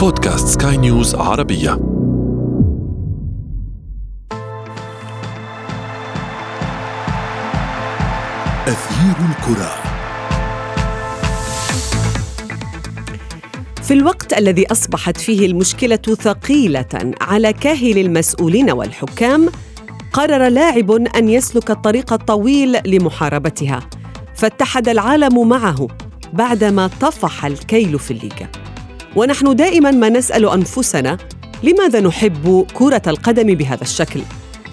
بودكاست سكاي نيوز عربية. أثير الكرة. في الوقت الذي أصبحت فيه المشكلة ثقيلة على كاهل المسؤولين والحكام قرر لاعب أن يسلك الطريق الطويل لمحاربتها فاتحد العالم معه بعدما طفح الكيل في الليغا. ونحن دائما ما نسأل أنفسنا لماذا نحب كرة القدم بهذا الشكل.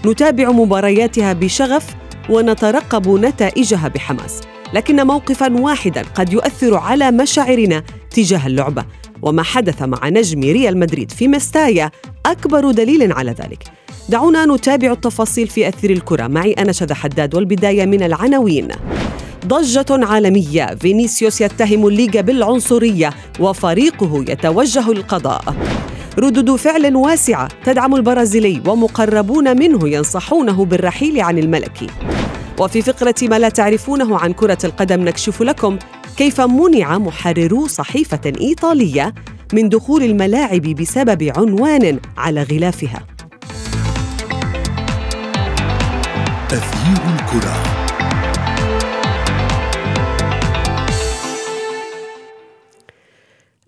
نتابع مبارياتها بشغف ونترقب نتائجها بحماس. لكن موقفا واحدا قد يؤثر على مشاعرنا تجاه اللعبة. وما حدث مع نجم ريال مدريد في مستايا أكبر دليل على ذلك. دعونا نتابع التفاصيل في أثير الكرة. معي أنا شذى حداد والبداية من العناوين. ضجة عالمية. فينيسيوس يتهم الليغا بالعنصرية وفريقه يتوجه للقضاء ردود فعل واسعة تدعم البرازيلي ومقربون منه ينصحونه بالرحيل عن الملكي وفي فقرة ما لا تعرفونه عن كرة القدم نكشف لكم كيف منع محررو صحيفة إيطالية من دخول الملاعب بسبب عنوان على غلافها. أثير الكرة.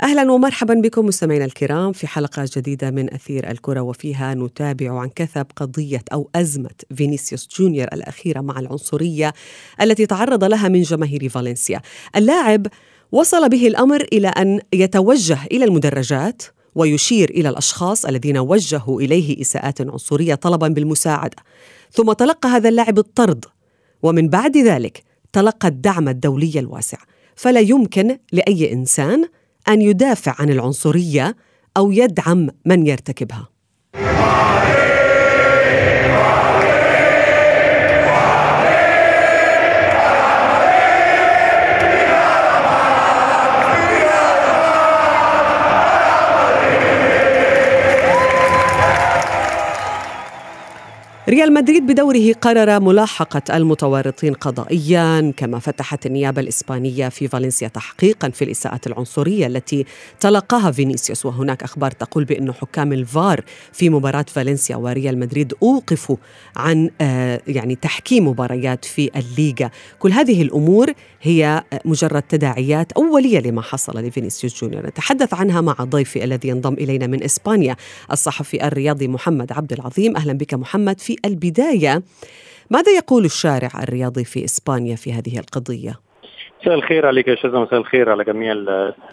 أهلا ومرحبا بكم مستمعينا الكرام في حلقة جديدة من أثير الكرة وفيها نتابع عن كثب قضية أو أزمة فينيسيوس جونيور الأخيرة مع العنصرية التي تعرض لها من جماهير فالنسيا. اللاعب وصل به الأمر إلى أن يتوجه إلى المدرجات ويشير إلى الأشخاص الذين وجهوا إليه إساءات عنصرية طلبا بالمساعدة. ثم تلقى هذا اللاعب الطرد ومن بعد ذلك تلقى الدعم الدولي الواسع. فلا يمكن لأي إنسان أن يدافع عن العنصرية أو يدعم من يرتكبها. ريال مدريد بدوره قرر ملاحقة المتورطين قضائيا كما فتحت النيابة الإسبانية في فالنسيا تحقيقا في الإساءات العنصرية التي تلقاها فينيسيوس. وهناك أخبار تقول بأن حكام الفار في مباراة فالنسيا وريال مدريد أوقفوا عن آه، يعني تحكيم مباريات في الليغا. كل هذه الأمور هي مجرد تداعيات أولية لما حصل لفينيسيوس جونيور. نتحدث عنها مع ضيفي الذي ينضم إلينا من إسبانيا الصحفي الرياضي محمد عبد العظيم. أهلا بك محمد في البداية ماذا يقول الشارع الرياضي في إسبانيا في هذه القضية؟ مساء الخير عليك يا شذى مساء الخير على جميع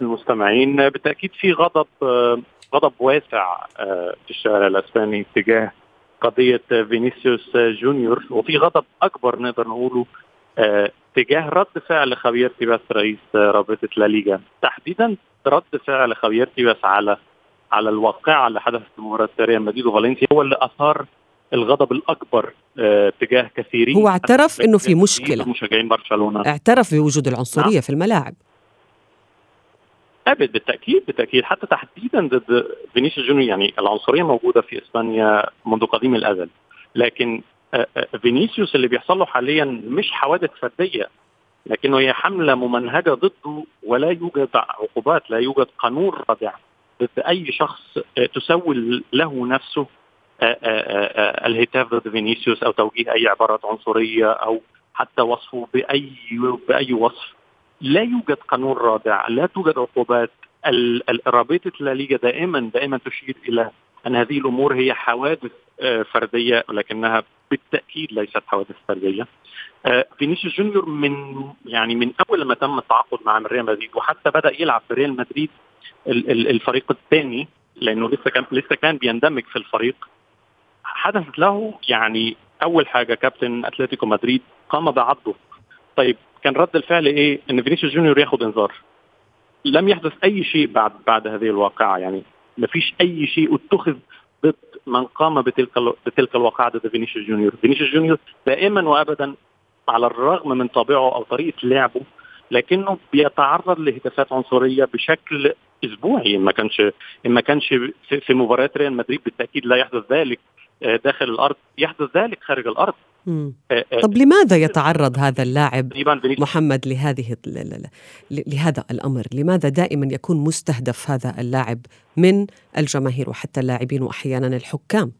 المستمعين بالتأكيد في غضب غضب واسع في الشارع الأسباني تجاه قضية فينيسيوس جونيور وفي غضب أكبر نقدر نقوله تجاه رد فعل خافيير تيباس رئيس رابطه لا ليغا تحديدا رد فعل خافيير تيباس على على الواقعه اللي حدثت في مباراه ريال مدريد وفالنسيا هو اللي أثار الغضب الأكبر آه تجاه كثيرين هو اعترف إنه في مشكلة. مشجعين برشلونة. اعترف بوجود العنصرية نعم. في الملاعب. أبد بالتأكيد بالتأكيد. حتى تحديدا ضد فينيسيوس جونيور يعني العنصرية موجودة في إسبانيا منذ قديم الأزل. لكن فينيسيوس اللي بيحصل له حاليا مش حوادث فردية لكنه هي حملة ممنهجة ضده ولا يوجد عقوبات لا يوجد قانون رادع ضد أي شخص تسول له نفسه الهتاف ضد فينيسيوس أو توجيه أي عبارات عنصرية أو حتى وصفه بأي بأي وصف لا يوجد قانون رادع لا توجد عقوبات رابطة لا ليغا دائما دائما تشير إلى أن هذه الأمور هي حوادث فردية ولكنها بالتأكيد ليست حوادث فردية. فينيسيوس جونيور من يعني من أول ما تم التعاقد مع ريال مدريد وحتى بدأ يلعب في ريال مدريد الفريق الثاني لأنه لسه كان لسه كان بيندمج في الفريق حدثت له يعني أول حاجة كابتن أتلتيكو مدريد قام بعضه. طيب كان رد الفعل إيه؟ إن فينيسيوس جونيور ياخذ إنذار. لم يحدث أي شيء بعد بعد هذه الواقعة يعني ما فيش أي شيء اتخذ ضد من قام بتلك بتلك الواقعة ضد فينيسيوس جونيور، فينيسيوس جونيور دائما وابدا على الرغم من طبيعه أو طريقة لعبه لكنه بيتعرض لهتافات عنصرية بشكل أسبوعي. ما كانش ان ما كانش في مباريات ريال مدريد بالتأكيد لا يحدث ذلك. داخل الأرض يحدث ذلك خارج الأرض طب لماذا يتعرض هذا اللاعب محمد لهذه لهذا الأمر؟ لماذا دائما يكون مستهدف هذا اللاعب من الجماهير وحتى اللاعبين واحيانا الحكام؟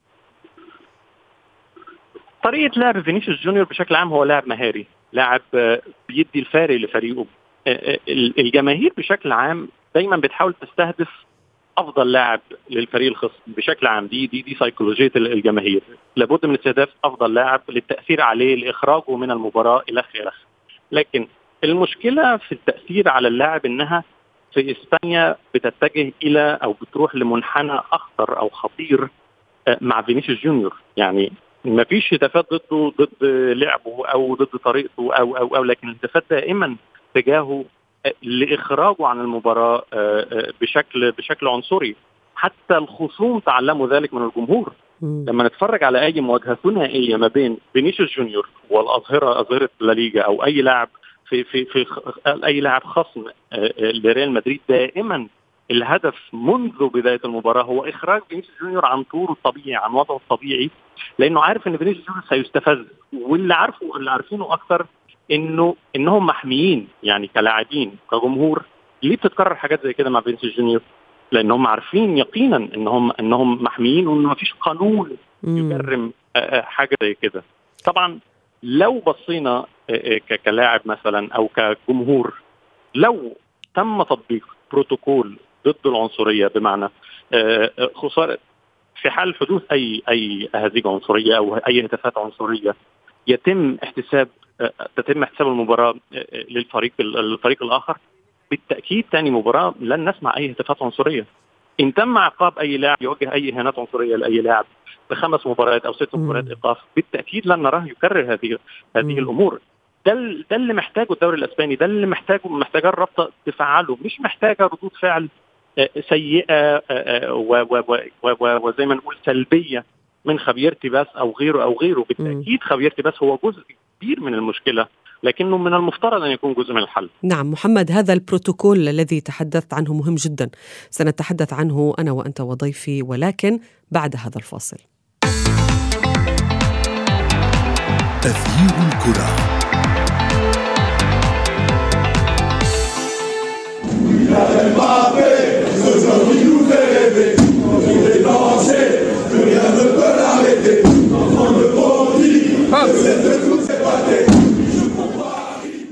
طريقة لعب فينيسيوس جونيور بشكل عام هو لاعب مهاري، لاعب بيدي الفارق لفريقه. الجماهير بشكل عام دايما بتحاول تستهدف أفضل لاعب للفريق الخصم بشكل عام دي دي دي سيكولوجيه الجماهير. لابد من استهداف أفضل لاعب للتأثير عليه لإخراجه من المباراة إلى آخره. لكن المشكلة في التأثير على اللاعب إنها في إسبانيا بتتجه إلى أو بتروح لمنحنى أخطر أو خطير آه، مع فينيسيوس جونيور. يعني ما فيش هتافات ضده ضد لعبه أو ضد طريقته أو أو أو لكن الهتافات دائما تجاهه لإخراجه عن المباراة آه، آه، بشكل بشكل عنصري. حتى الخصوم تعلموا ذلك من الجمهور. لما نتفرج على أي مواجهة ثنائية ما بين فينيسيوس جونيور والأظهرة أظهرة ليجا أو أي لاعب في في في أي لاعب خصم آه، لريال مدريد دائما الهدف منذ بداية المباراة هو إخراج فينيسيوس جونيور عن طوره الطبيعي عن وضعه الطبيعي لأنه عارف إن فينيسيوس جونيور سيستفز واللي عارفه اللي عارفينه أكثر إنه إنهم محميين يعني كلاعبين كجمهور ليه بتتكرر حاجات زي كده مع فيني جونيور؟ لانهم عارفين يقينا إنهم إنهم محميين وانه ما فيش قانون يجرم حاجة زي كده. طبعا لو بصينا كلاعب مثلا أو كجمهور لو تم تطبيق بروتوكول ضد العنصرية بمعنى خسارة في حال حدوث أي أي اهازيج عنصرية أو أي هتافات عنصرية يتم احتساب تتم احتساب المباراة للفريق الفريق الآخر. بالتأكيد ثاني مباراة لن نسمع أي هتافات عنصرية. إن تم عقاب أي لاعب يوجه أي إهانات عنصرية لأي لاعب بخمس مباريات أو ست مباريات إيقاف بالتأكيد لن نراه يكرر هذه هذه. الأمور. ده ده اللي محتاجه الدوري الأسباني ده اللي محتاجه محتاجة الرابطه تفعله مش محتاجة ردود فعل سيئة وزي ما نقول سلبية من خبير تباس أو غيره أو غيره. بالتأكيد خبير تباس هو جزء كبير من المشكلة لكنه من المفترض أن يكون جزء من الحل. نعم محمد هذا البروتوكول الذي تحدثت عنه مهم جدا، سنتحدث عنه أنا وأنت وضيفي ولكن بعد هذا الفاصل. تغيير الكرة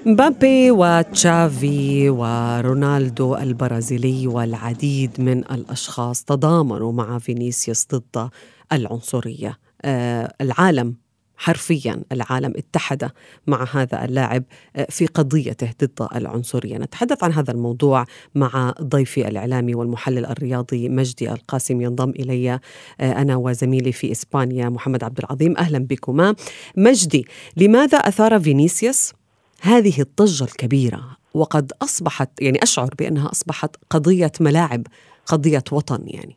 مبابي وتشافي ورونالدو البرازيلي والعديد من الأشخاص تضامنوا مع فينيسيوس ضد العنصرية. آه العالم حرفيا العالم اتحد مع هذا اللاعب آه، في قضيته ضد العنصرية، نتحدث عن هذا الموضوع مع ضيفي الإعلامي والمحلل الرياضي مجدي القاسم. ينضم إلي آه، أنا وزميلي في إسبانيا محمد عبد العظيم، أهلا بكما. مجدي، لماذا أثار فينيسيوس هذه الضجه الكبيرة وقد أصبحت يعني أشعر بأنها أصبحت قضية ملاعب، قضية وطن يعني؟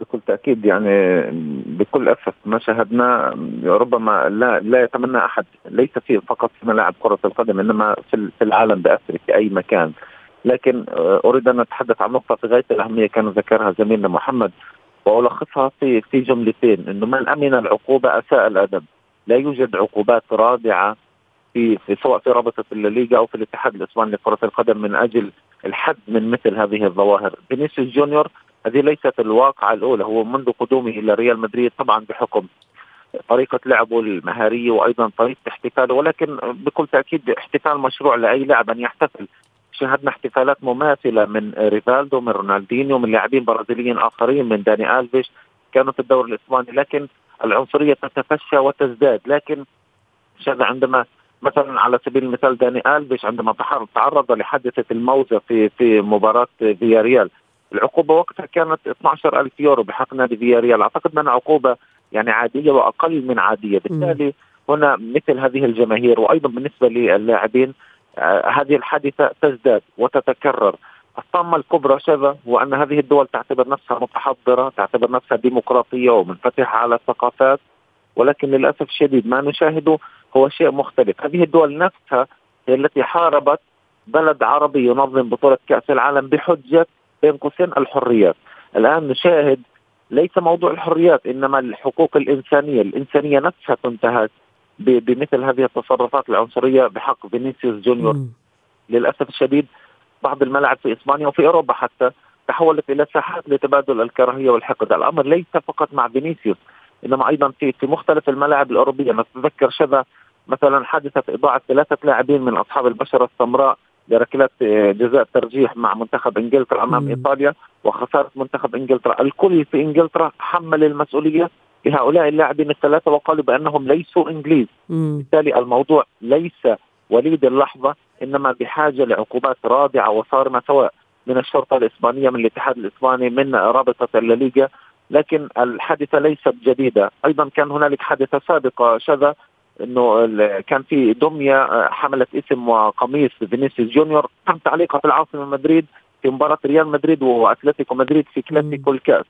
بكل تأكيد يعني بكل أسف ما شاهدناه ربما لا لا يتمنى أحد ليس في فقط في ملاعب كرة القدم إنما في العالم باسره في أي مكان لكن آه، أريد أن أتحدث عن نقطة في غاية الأهمية كان ذكرها زميلنا محمد وألخصها في في جملتين إنه من أمن العقوبة أساء الأدب لا يوجد عقوبات رادعة في, سواء في رابطة الليغا أو في الاتحاد الأسباني لكرة القدم من أجل الحد من مثل هذه الظواهر. فينيسيوس جونيور هذه ليست الواقعة الأولى هو منذ قدومه إلى ريال مدريد طبعا بحكم طريقة لعبه المهارية وأيضا طريقة احتفاله ولكن بكل تأكيد احتفال مشروع لأي لاعب أن يحتفل. شاهدنا احتفالات مماثلة من ريفالدو من رونالدينيو من لاعبين برازيليين آخرين من داني ألفيش كانوا في الدوري الإسباني لكن العنصرية تتفشى وتزداد. لكن شاهد عندما مثلا على سبيل المثال داني ألفيش عندما تعرض لحادثة الموزة في في مباراة فياريال. العقوبة وقتها كانت 12000 يورو بحق نادي فياريال. أعتقد أنها عقوبة يعني عادية وأقل من عادية. بالتالي هنا مثل هذه الجماهير وأيضا بالنسبة للاعبين آه هذه الحادثة تزداد وتتكرر. الطامة الكبرى شذا هو أن هذه الدول تعتبر نفسها متحضرة تعتبر نفسها ديمقراطية ومنفتحة على الثقافات ولكن للأسف الشديد ما نشاهده هو شيء مختلف. هذه الدول نفسها هي التي حاربت بلد عربي ينظم بطولة كأس العالم بحجة بين قوسين الحريات. الآن نشاهد ليس موضوع الحريات إنما الحقوق الإنسانية، الإنسانية نفسها تنتهك بمثل هذه التصرفات العنصرية بحق فينيسيوس جونيور. م. للأسف الشديد بعض الملاعب في إسبانيا وفي أوروبا حتى تحولت إلى ساحات لتبادل الكراهية والحقد، الأمر ليس فقط مع فينيسيوس. إنما أيضا في في مختلف الملاعب الأوروبية، نتذكر شذا مثلا حادثة إضاعة ثلاثة لاعبين من أصحاب البشرة السمراء بركلات جزاء ترجيح مع منتخب إنجلترا أمام مم. إيطاليا وخسارة منتخب إنجلترا، الكل في إنجلترا حمل المسؤولية لهؤلاء اللاعبين الثلاثة وقالوا بأنهم ليسوا إنجليز، بالتالي الموضوع ليس وليد اللحظة إنما بحاجة لعقوبات رادعه وصارمه سواء من الشرطة الإسبانية من الاتحاد الإسباني من رابطة الليغا. لكن الحادثة ليست جديدة، أيضا كان هنالك حادثة سابقة شذى إنه كان في دمية آه، حملت اسم وقميص فينيسيوس جونيور. تم تعليقها في العاصمة مدريد في مباراة ريال مدريد وأتلتيكو مدريد في كلاسيكو الكأس.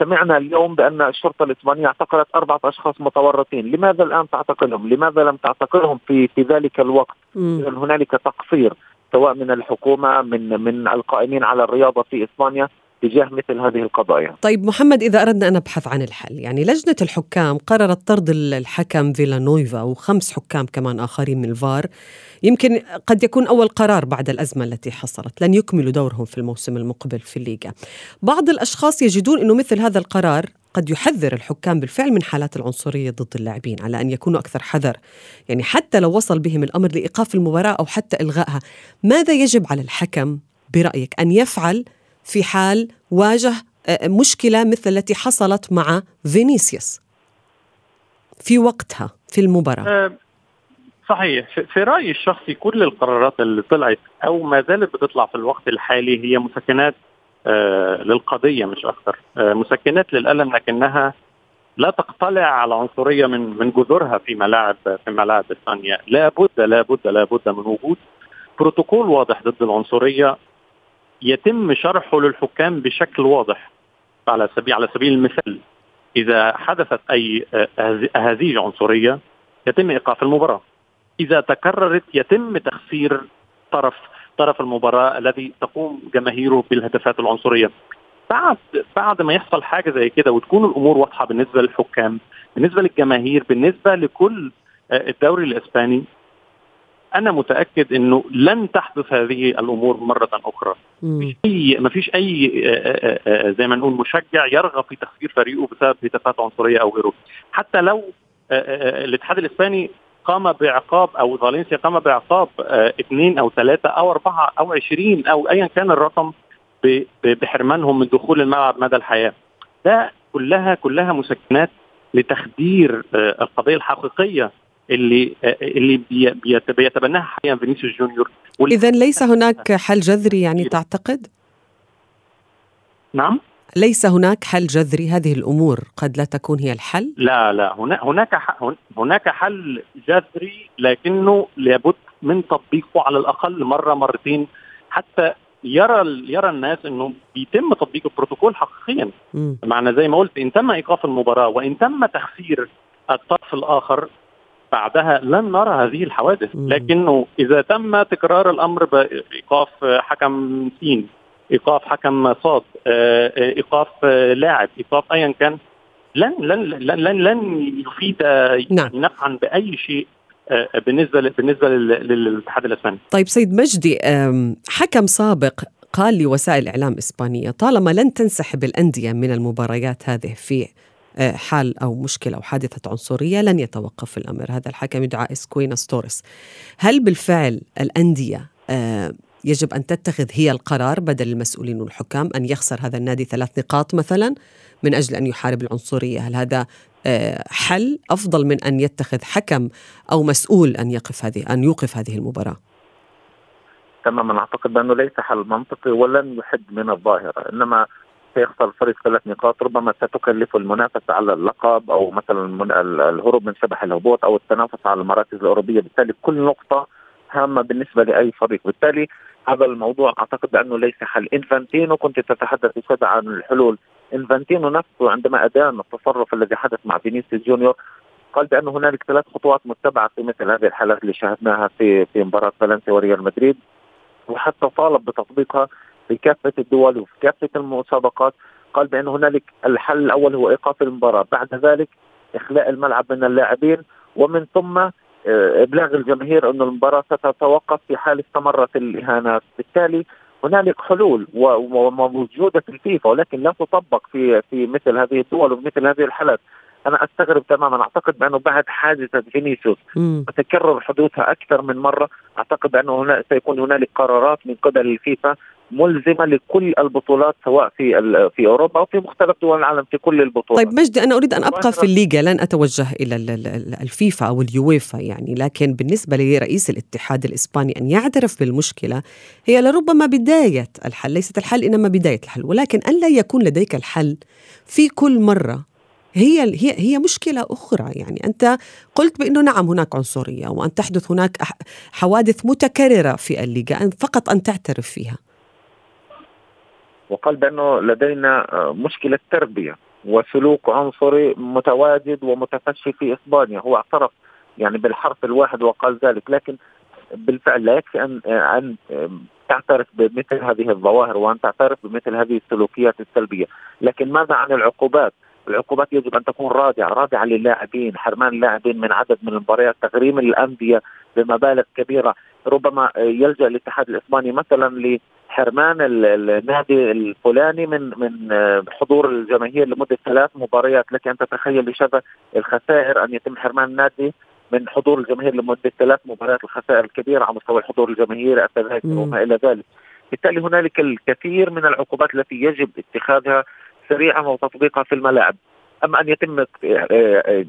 سمعنا اليوم بأن الشرطة الاسبانيه اعتقلت أربعة أشخاص متورطين، لماذا الآن تعتقلهم؟ لماذا لم تعتقلهم في في ذلك الوقت؟ اذا هنالك تقصير سواء من الحكومة من من القائمين على الرياضة في إسبانيا. تجاه مثل هذه القضايا. طيب محمد إذا أردنا أن نبحث عن الحل يعني لجنة الحكام قررت طرد الحكم فيلانويفا وخمس حكام كمان آخرين من الفار يمكن قد يكون أول قرار بعد الأزمة التي حصلت. لن يكملوا دورهم في الموسم المقبل في الليغا. بعض الأشخاص يجدون أنه مثل هذا القرار قد يحذر الحكام بالفعل من حالات العنصرية ضد اللاعبين على أن يكونوا أكثر حذر، يعني حتى لو وصل بهم الأمر لإيقاف المباراة أو حتى إلغائها، ماذا يجب على الحكم برأيك أن يفعل في حال واجه آه، مشكلة مثل التي حصلت مع فينيسيوس في وقتها في المباراة. آه، صحيح. في رأيي الشخصي كل القرارات اللي طلعت أو ما زالت بتطلع في الوقت الحالي هي مسكنات آه، للقضية مش أكثر. مسكنات للألم لكنها لا تقتلع على عنصرية من من جذورها في ملاعب في ملاعب إسبانيا، لابد لابد لابد من وجود بروتوكول واضح ضد العنصرية. يتم شرحه للحكام بشكل واضح على سبيل على سبيل المثال. إذا حدثت أي أهازيج عنصرية يتم إيقاف المباراة. إذا تكررت يتم تخسير طرف طرف المباراة الذي تقوم جماهيره بالهتافات العنصرية. بعد بعد ما يحصل حاجة زي كده وتكون الأمور واضحة بالنسبة للحكام بالنسبة للجماهير بالنسبة لكل الدوري الإسباني أنا متأكد إنه لن تحدث هذه الأمور مرة أخرى. ما فيش اي آه، آه، آه، زي ما نقول مشجع يرغب في تخسير فريقه بسبب هتافات عنصرية أو غيره. حتى لو الاتحاد الإسباني قام بعقاب أو فالنسيا قام بعقاب اثنين أو ثلاثة أو أربعة أو عشرين أو ايا كان الرقم بحرمانهم من دخول الملعب مدى الحياة. ده كلها كلها مسكنات لتخدير القضية الحقيقية. اللي اللي بيتبناها حاليا فينيسيوس جونيور. اذا ليس هناك حل جذري يعني تعتقد؟ نعم. ليس هناك حل جذري هذه الأمور قد لا تكون هي الحل؟ لا لا. هناك هناك حل جذري لكنه لابد من تطبيقه على الأقل مرة مرتين حتى يرى يرى الناس إنه بيتم تطبيق البروتوكول حقيقيا. معنى زي ما قلت إن تم إيقاف المباراة وإن تم تخسير الطرف الآخر بعدها لن نرى هذه الحوادث لكنه إذا تم تكرار الأمر بايقاف حكم سين إيقاف حكم صاد آه، إيقاف لاعب إيقاف ايا كان لن لن لن لن, لن يفيد نعم. نفعا بأي شيء آه، بالنسبة بالنسبة للاتحاد الإسباني. طيب سيد مجدي حكم سابق قال لوسائل اعلام اسبانيه طالما لن تنسحب الأندية من المباريات هذه في آه، حال أو مشكلة أو حادثة عنصرية لن يتوقف الأمر. هذا الحكم يدعى إسكويناس توريس هل بالفعل الأندية آه، يجب أن تتخذ هي القرار بدل المسؤولين والحكام أن يخسر هذا النادي ثلاث نقاط مثلا من أجل أن يحارب العنصرية؟ هل هذا آه، حل أفضل من أن يتخذ حكم أو مسؤول أن يقف هذه أن يوقف هذه المباراة؟ تماما. أعتقد بأنه ليس حل منطقي ولن يحد من الظاهرة. إنما سيخسر الفريق ثلاث نقاط ربما ستكلف المنافسة على اللقب أو مثلا الهروب من شبح الهبوط أو التنافس على المراكز الأوروبية. بالتالي كل نقطة هامة بالنسبة لأي فريق. بالتالي هذا الموضوع أعتقد بأنه ليس حل. إنفانتينو كنت تتحدث شذى عن الحلول. إنفانتينو نفسه عندما أدان التصرف الذي حدث مع فينيسيوس جونيور قال بأن هنالك ثلاث خطوات متبعة في مثل هذه الحالات اللي شاهدناها في في مباراة فالنسيا وريال مدريد وحتى طالب بتطبيقها في كافة الدول وفي كافة المسابقات وقال بأن هنالك الحل الأول هو إيقاف المباراة. بعد ذلك إخلاء الملعب من اللاعبين ومن ثم آه، إبلاغ الجماهير أن المباراة ستتوقف في حال استمرت الاهانات بالتالي هنالك حلول وموجودة في الفيفا ولكن لا تطبق في في مثل هذه الدول ومثل هذه الحالات. أنا أستغرب تماما. أعتقد بأنه بعد حادثة فينيسيوس تكرر حدوثها أكثر من مرة. أعتقد بأنه هنا سيكون هنالك قرارات من قبل الفيفا ملزمة لكل البطولات سواء في في أوروبا أو في مختلف دول العالم في كل البطولات. طيب مجدي أنا أريد أن أبقى في الليغا لن أتوجه إلى الفيفا أو اليويفا يعني لكن بالنسبة لرئيس الاتحاد الإسباني أن يعترف بالمشكلة هي لربما بداية الحل ليست الحل إنما بداية الحل ولكن أن لا يكون لديك الحل في كل مرة هي هي هي مشكلة أخرى يعني. أنت قلت بأنه نعم هناك عنصرية وأن تحدث هناك حوادث متكررة في الليغا فقط أن تعترف فيها. وقال بأنه لدينا آه، مشكلة تربية وسلوك عنصري متواجد ومتفشي في إسبانيا. هو اعترف يعني بالحرف الواحد وقال ذلك لكن بالفعل لا يكفي أن آه، أن آه، تعترف بمثل هذه الظواهر وأن تعترف بمثل هذه السلوكيات السلبية، لكن ماذا عن العقوبات؟ العقوبات يجب أن تكون رادعه، رادعه للاعبين، حرمان اللاعبين من عدد من المباريات، تغريم الأندية بمبالغ كبيرة، ربما يلجأ الاتحاد الإسباني مثلا لحرمان النادي الفلاني من من حضور الجماهير لمدة ثلاث مباريات، لك أن تتخيل لشبه الخسائر أن يتم حرمان النادي من حضور الجماهير لمدة ثلاث مباريات. الخسائر الكبيرة على مستوى الحضور الجماهيري التذاكر وما إلى ذلك. بالتالي هنالك الكثير من العقوبات التي يجب اتخاذها سريعا وتطبيقها في الملاعب. أما أن يتم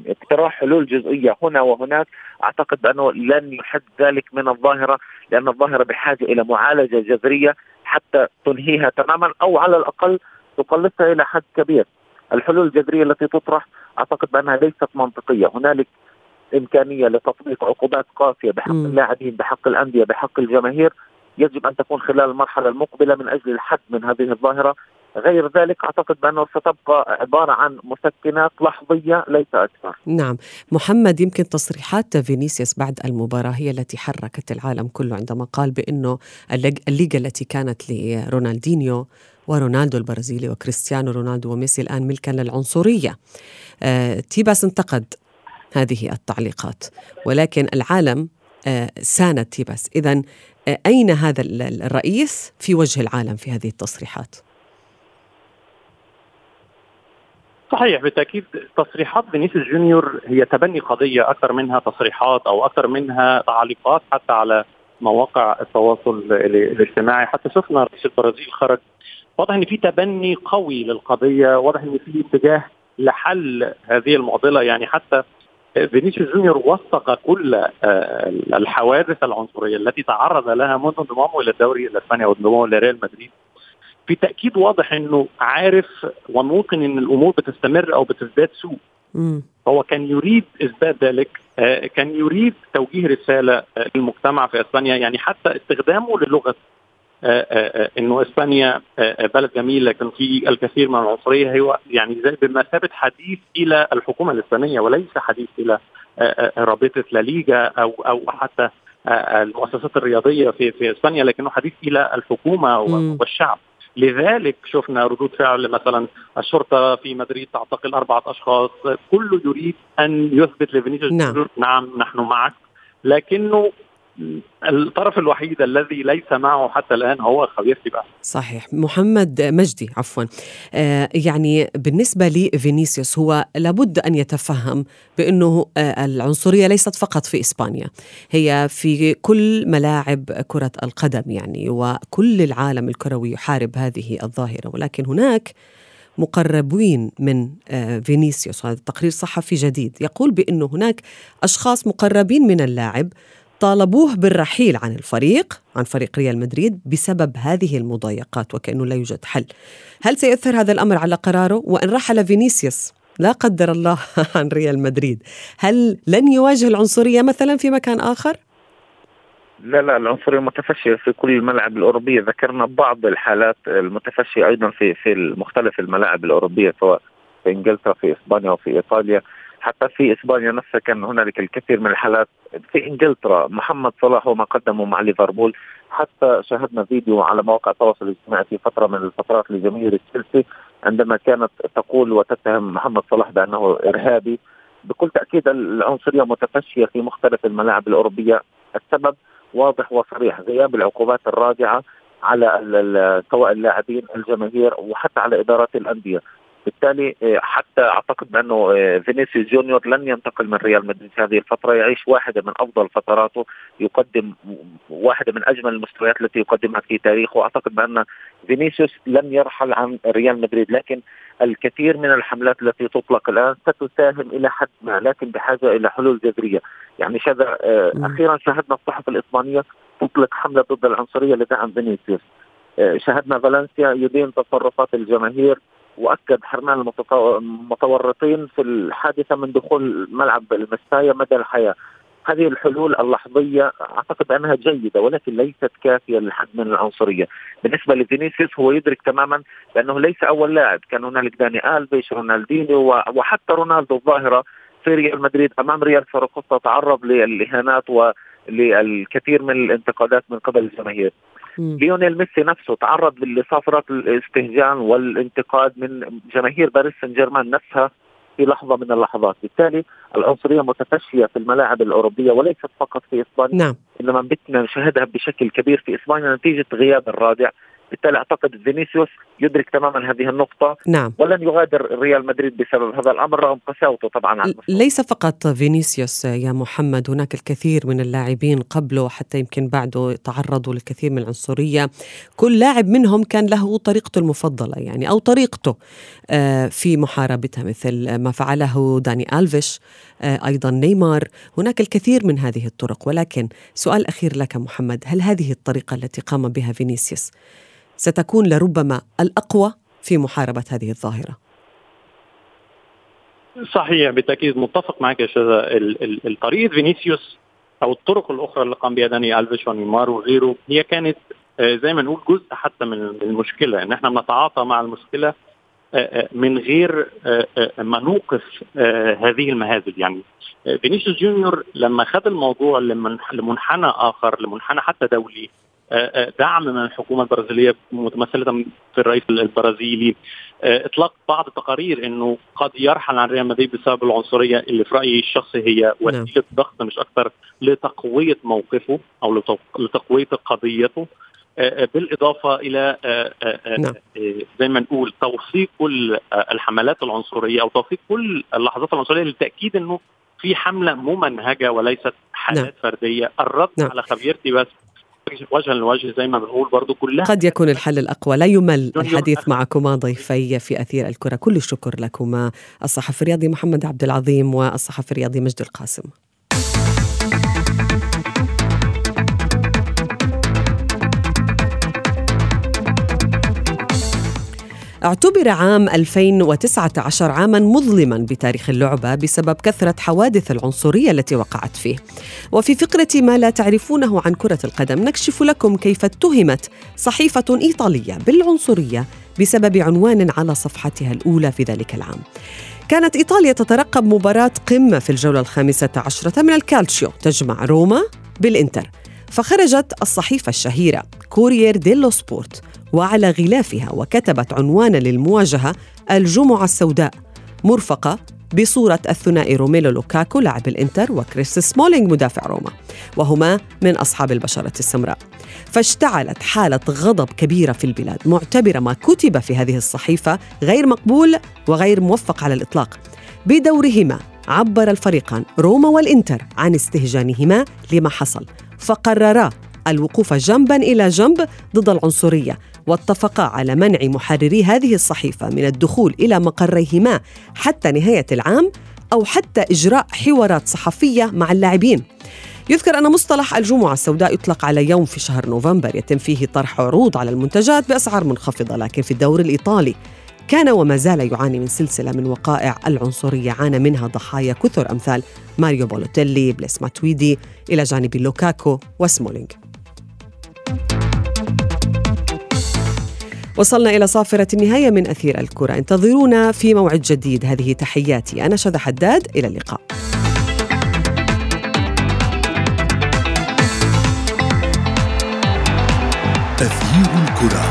اقتراح حلول جزئية هنا وهناك أعتقد بانه لن يحد ذلك من الظاهرة لأن الظاهرة بحاجة إلى معالجة جذرية حتى تنهيها تماما أو على الأقل تقلصها إلى حد كبير. الحلول الجذرية التي تطرح أعتقد بأنها ليست منطقية، هنالك إمكانية لتطبيق عقوبات قاسية بحق اللاعبين، بحق الأندية، بحق الجماهير، يجب أن تكون خلال المرحلة المقبلة من أجل الحد من هذه الظاهرة. غير ذلك أعتقد بانه ستبقى عبارة عن مسكنات لحظية ليس أكثر. نعم، محمد يمكن تصريحات فينيسيوس بعد المباراة هي التي حركت العالم كله عندما قال بانه الليغا التي كانت لرونالدينيو ورونالدو البرازيلي وكريستيانو رونالدو وميسي الآن ملكا للعنصرية. آه، تيباس انتقد هذه التعليقات ولكن العالم آه، ساند تيباس اذا آه، أين هذا الرئيس في وجه العالم في هذه التصريحات؟ صحيح بالتأكيد تصريحات فينيسيوس جونيور هي تبني قضية أكثر منها تصريحات أو أكثر منها تعليقات حتى على مواقع التواصل الاجتماعي. حتى شفنا رئيس البرازيل خرج. واضح إن في تبني قوي للقضية واضح إن في اتجاه لحل هذه المعضلة. يعني حتى فينيسيوس جونيور وثق كل آه، الحوادث العنصرية التي تعرض لها منذ انضمامه إلى الدوري الإسباني أو انضمامه لريال مدريد. في تأكيد واضح إنه عارف وممكن إن الأمور بتستمر أو بتزداد سوء. هو كان يريد إثبات ذلك آه، كان يريد توجيه رسالة آه، للمجتمع في إسبانيا يعني حتى استخدامه للغة آه، إنه إسبانيا بلد جميل لكن في الكثير من العنصرية هو يعني زي بمثابة حديث إلى الحكومة الإسبانية وليس حديث إلى رابطة لا ليغا أو أو حتى المؤسسات الرياضية في في إسبانيا لكنه حديث إلى الحكومة والشعب. لذلك شفنا ردود فعل مثلا الشرطة في مدريد تعتقل أربعة أشخاص كله يريد أن يثبت لفينيسيوس نعم. نعم نحن معك لكنه الطرف الوحيد الذي ليس معه حتى الآن هو خافيير تيباس صحيح. محمد مجدي عفوا. آه يعني بالنسبة لفينيسيوس هو لابد أن يتفهم بأنه آه العنصرية ليست فقط في إسبانيا هي في كل ملاعب كرة القدم يعني وكل العالم الكروي يحارب هذه الظاهرة. ولكن هناك مقربين من آه، فينيسيوس هذا تقرير صحفي جديد. يقول بأنه هناك أشخاص مقربين من اللاعب طالبوه بالرحيل عن الفريق عن فريق ريال مدريد بسبب هذه المضايقات وكأنه لا يوجد حل. هل سيؤثر هذا الأمر على قراره؟ وإن رحل فينيسيوس لا قدر الله عن ريال مدريد. هل لن يواجه العنصرية مثلا في مكان آخر؟ لا لا العنصرية متفشية في كل الملاعب الأوروبية. ذكرنا بعض الحالات المتفشية أيضا في في مختلف الملاعب الأوروبية سواء في إنجلترا في إسبانيا وفي إيطاليا. حتى في إسبانيا نفسها كان هنالك الكثير من الحالات. في إنجلترا محمد صلاح وما قدمه مع ليفربول. حتى شاهدنا فيديو على مواقع التواصل الاجتماعي في فترة من الفترات لجماهير تشيلسي عندما كانت تقول وتتهم محمد صلاح بأنه إرهابي. بكل تأكيد العنصرية متفشية في مختلف الملاعب الأوروبية. السبب واضح وصريح غياب العقوبات الرادعه على سواء اللاعبين الجماهير وحتى على إدارات الأندية. بالتالي آه، حتى أعتقد بأنه آه، فينيسيوس جونيور لن ينتقل من ريال مدريد في هذه الفترة. يعيش واحدة من أفضل فتراته يقدم واحدة من أجمل المستويات التي يقدمها في تاريخه. واعتقد بأن فينيسيوس لن يرحل عن ريال مدريد لكن الكثير من الحملات التي تطلق الآن ستساهم إلى حد ما لكن بحاجة إلى حلول جذرية. يعني شذا آه، أخيرا شاهدنا الصحف الإسبانية تطلق حملة ضد العنصرية لدعم فينيسيوس. شاهدنا فالنسيا يدين تصرفات الجماهير. وأكد حرمان المتورطين في الحادثة من دخول ملعب المستايا مدى الحياة. هذه الحلول اللحظية أعتقد أنها جيدة ولكن ليست كافية للحد من العنصرية. بالنسبة لفينيسيوس هو يدرك تماما بأنه ليس أول لاعب، كان هنالك داني ألفيش، رونالدينيو وحتى رونالدو الظاهرة في ريال مدريد أمام ريال ساراغوسا تعرض للإهانات وللكثير من الانتقادات من قبل الجماهير. ليونيل ميسي نفسه تعرض لصفرة الاستهجان والانتقاد من جماهير باريس سان جيرمان نفسها في لحظة من اللحظات، بالتالي العنصرية متفشية في الملاعب الأوروبية وليست فقط في إسبانيا نعم. إنما بدنا نشاهدها بشكل كبير في إسبانيا نتيجة غياب الرادع بالتالي أعتقد فينيسيوس يدرك تماما هذه النقطة. نعم. ولن يغادر ريال مدريد بسبب هذا الأمر رغم قساوته طبعا على ليس فقط فينيسيوس يا محمد هناك الكثير من اللاعبين قبله حتى يمكن بعده تعرضوا للكثير من العنصرية. كل لاعب منهم كان له طريقته المفضلة يعني أو طريقته آه، في محاربتها مثل ما فعله داني ألفيش آه، أيضا نيمار. هناك الكثير من هذه الطرق ولكن سؤال أخير لك محمد هل هذه الطريقة التي قام بها فينيسيوس ستكون لربما الأقوى في محاربة هذه الظاهرة. صحيح بالتأكيد متفق معك يا شذى الطريقة فينيسيوس أو الطرق الأخرى اللي قام بها داني ألفيش ونيمار وغيره هي كانت آه، زي ما نقول جزء حتى من المشكلة إن إحنا بنتعاطى مع المشكلة آه، آه، من غير ما نوقف هذه المهازل يعني فينيسيوس جونيور لما خد الموضوع لمنحنى آخر لمنحنى حتى دولي دعم من الحكومة البرازيلية متمثلة في الرئيس البرازيلي آه، إطلاق بعض التقارير إنه قد يرحل عن ريال مدريد بسبب العنصرية اللي في رأيي الشخصي هي نعم. وسيلة ضغط مش أكثر لتقوية موقفه أو لتقوية قضيته بالإضافة إلى نعم. زي ما نقول توثيق كل الحملات العنصرية أو توثيق كل اللحظات العنصرية للتأكيد إنه في حملة ممنهجة وليست حالات نعم. فردية الرد نعم. على خافير تيباس وجها لوجه زي ما بنقول برضه كلها. قد يكون الحل الأقوى. لا يمل الحديث معكما ضيفي في أثير الكرة. كل الشكر لكما. الصحفي الرياضي محمد عبد العظيم والصحفي الرياضي مجد القاسم. اعتبر عام 2019 عاما مظلما بتاريخ اللعبة بسبب كثرة حوادث العنصرية التي وقعت فيه. وفي فقرة ما لا تعرفونه عن كرة القدم نكشف لكم كيف اتهمت صحيفة إيطالية بالعنصرية بسبب عنوان على صفحتها الأولى في ذلك العام. كانت إيطاليا تترقب مباراة قمة في الجولة الخامسة عشرة من الكالتشيو تجمع روما بالإنتر فخرجت الصحيفة الشهيرة كورير ديلو سبورت وعلى غلافها وكتبت عنوانا للمواجهة الجمعة السوداء مرفقة بصورة الثنائي روميلو لوكاكو لاعب الإنتر وكريس سمولينج مدافع روما وهما من أصحاب البشرة السمراء. فاشتعلت حالة غضب كبيرة في البلاد معتبرة ما كتب في هذه الصحيفة غير مقبول وغير موفق على الإطلاق. بدورهما عبر الفريقان روما والإنتر عن استهجانهما لما حصل فقررا الوقوف جنبا إلى جنب ضد العنصرية واتفقا على منع محرري هذه الصحيفة من الدخول إلى مقريهما حتى نهاية العام أو حتى إجراء حوارات صحفية مع اللاعبين. يذكر أن مصطلح الجمعة السوداء يطلق على يوم في شهر نوفمبر يتم فيه طرح عروض على المنتجات بأسعار منخفضة لكن في الدور الإيطالي كان وما زال يعاني من سلسلة من وقائع العنصرية عانى منها ضحايا كثر أمثال ماريو بالوتيلي بليز ماتويدي إلى جانب لوكاكو وسمولينج وصلنا إلى صافرة النهاية من أثير الكرة. انتظرونا في موعد جديد. هذه تحياتي. أنا شذى حداد. إلى اللقاء. أثير الكرة.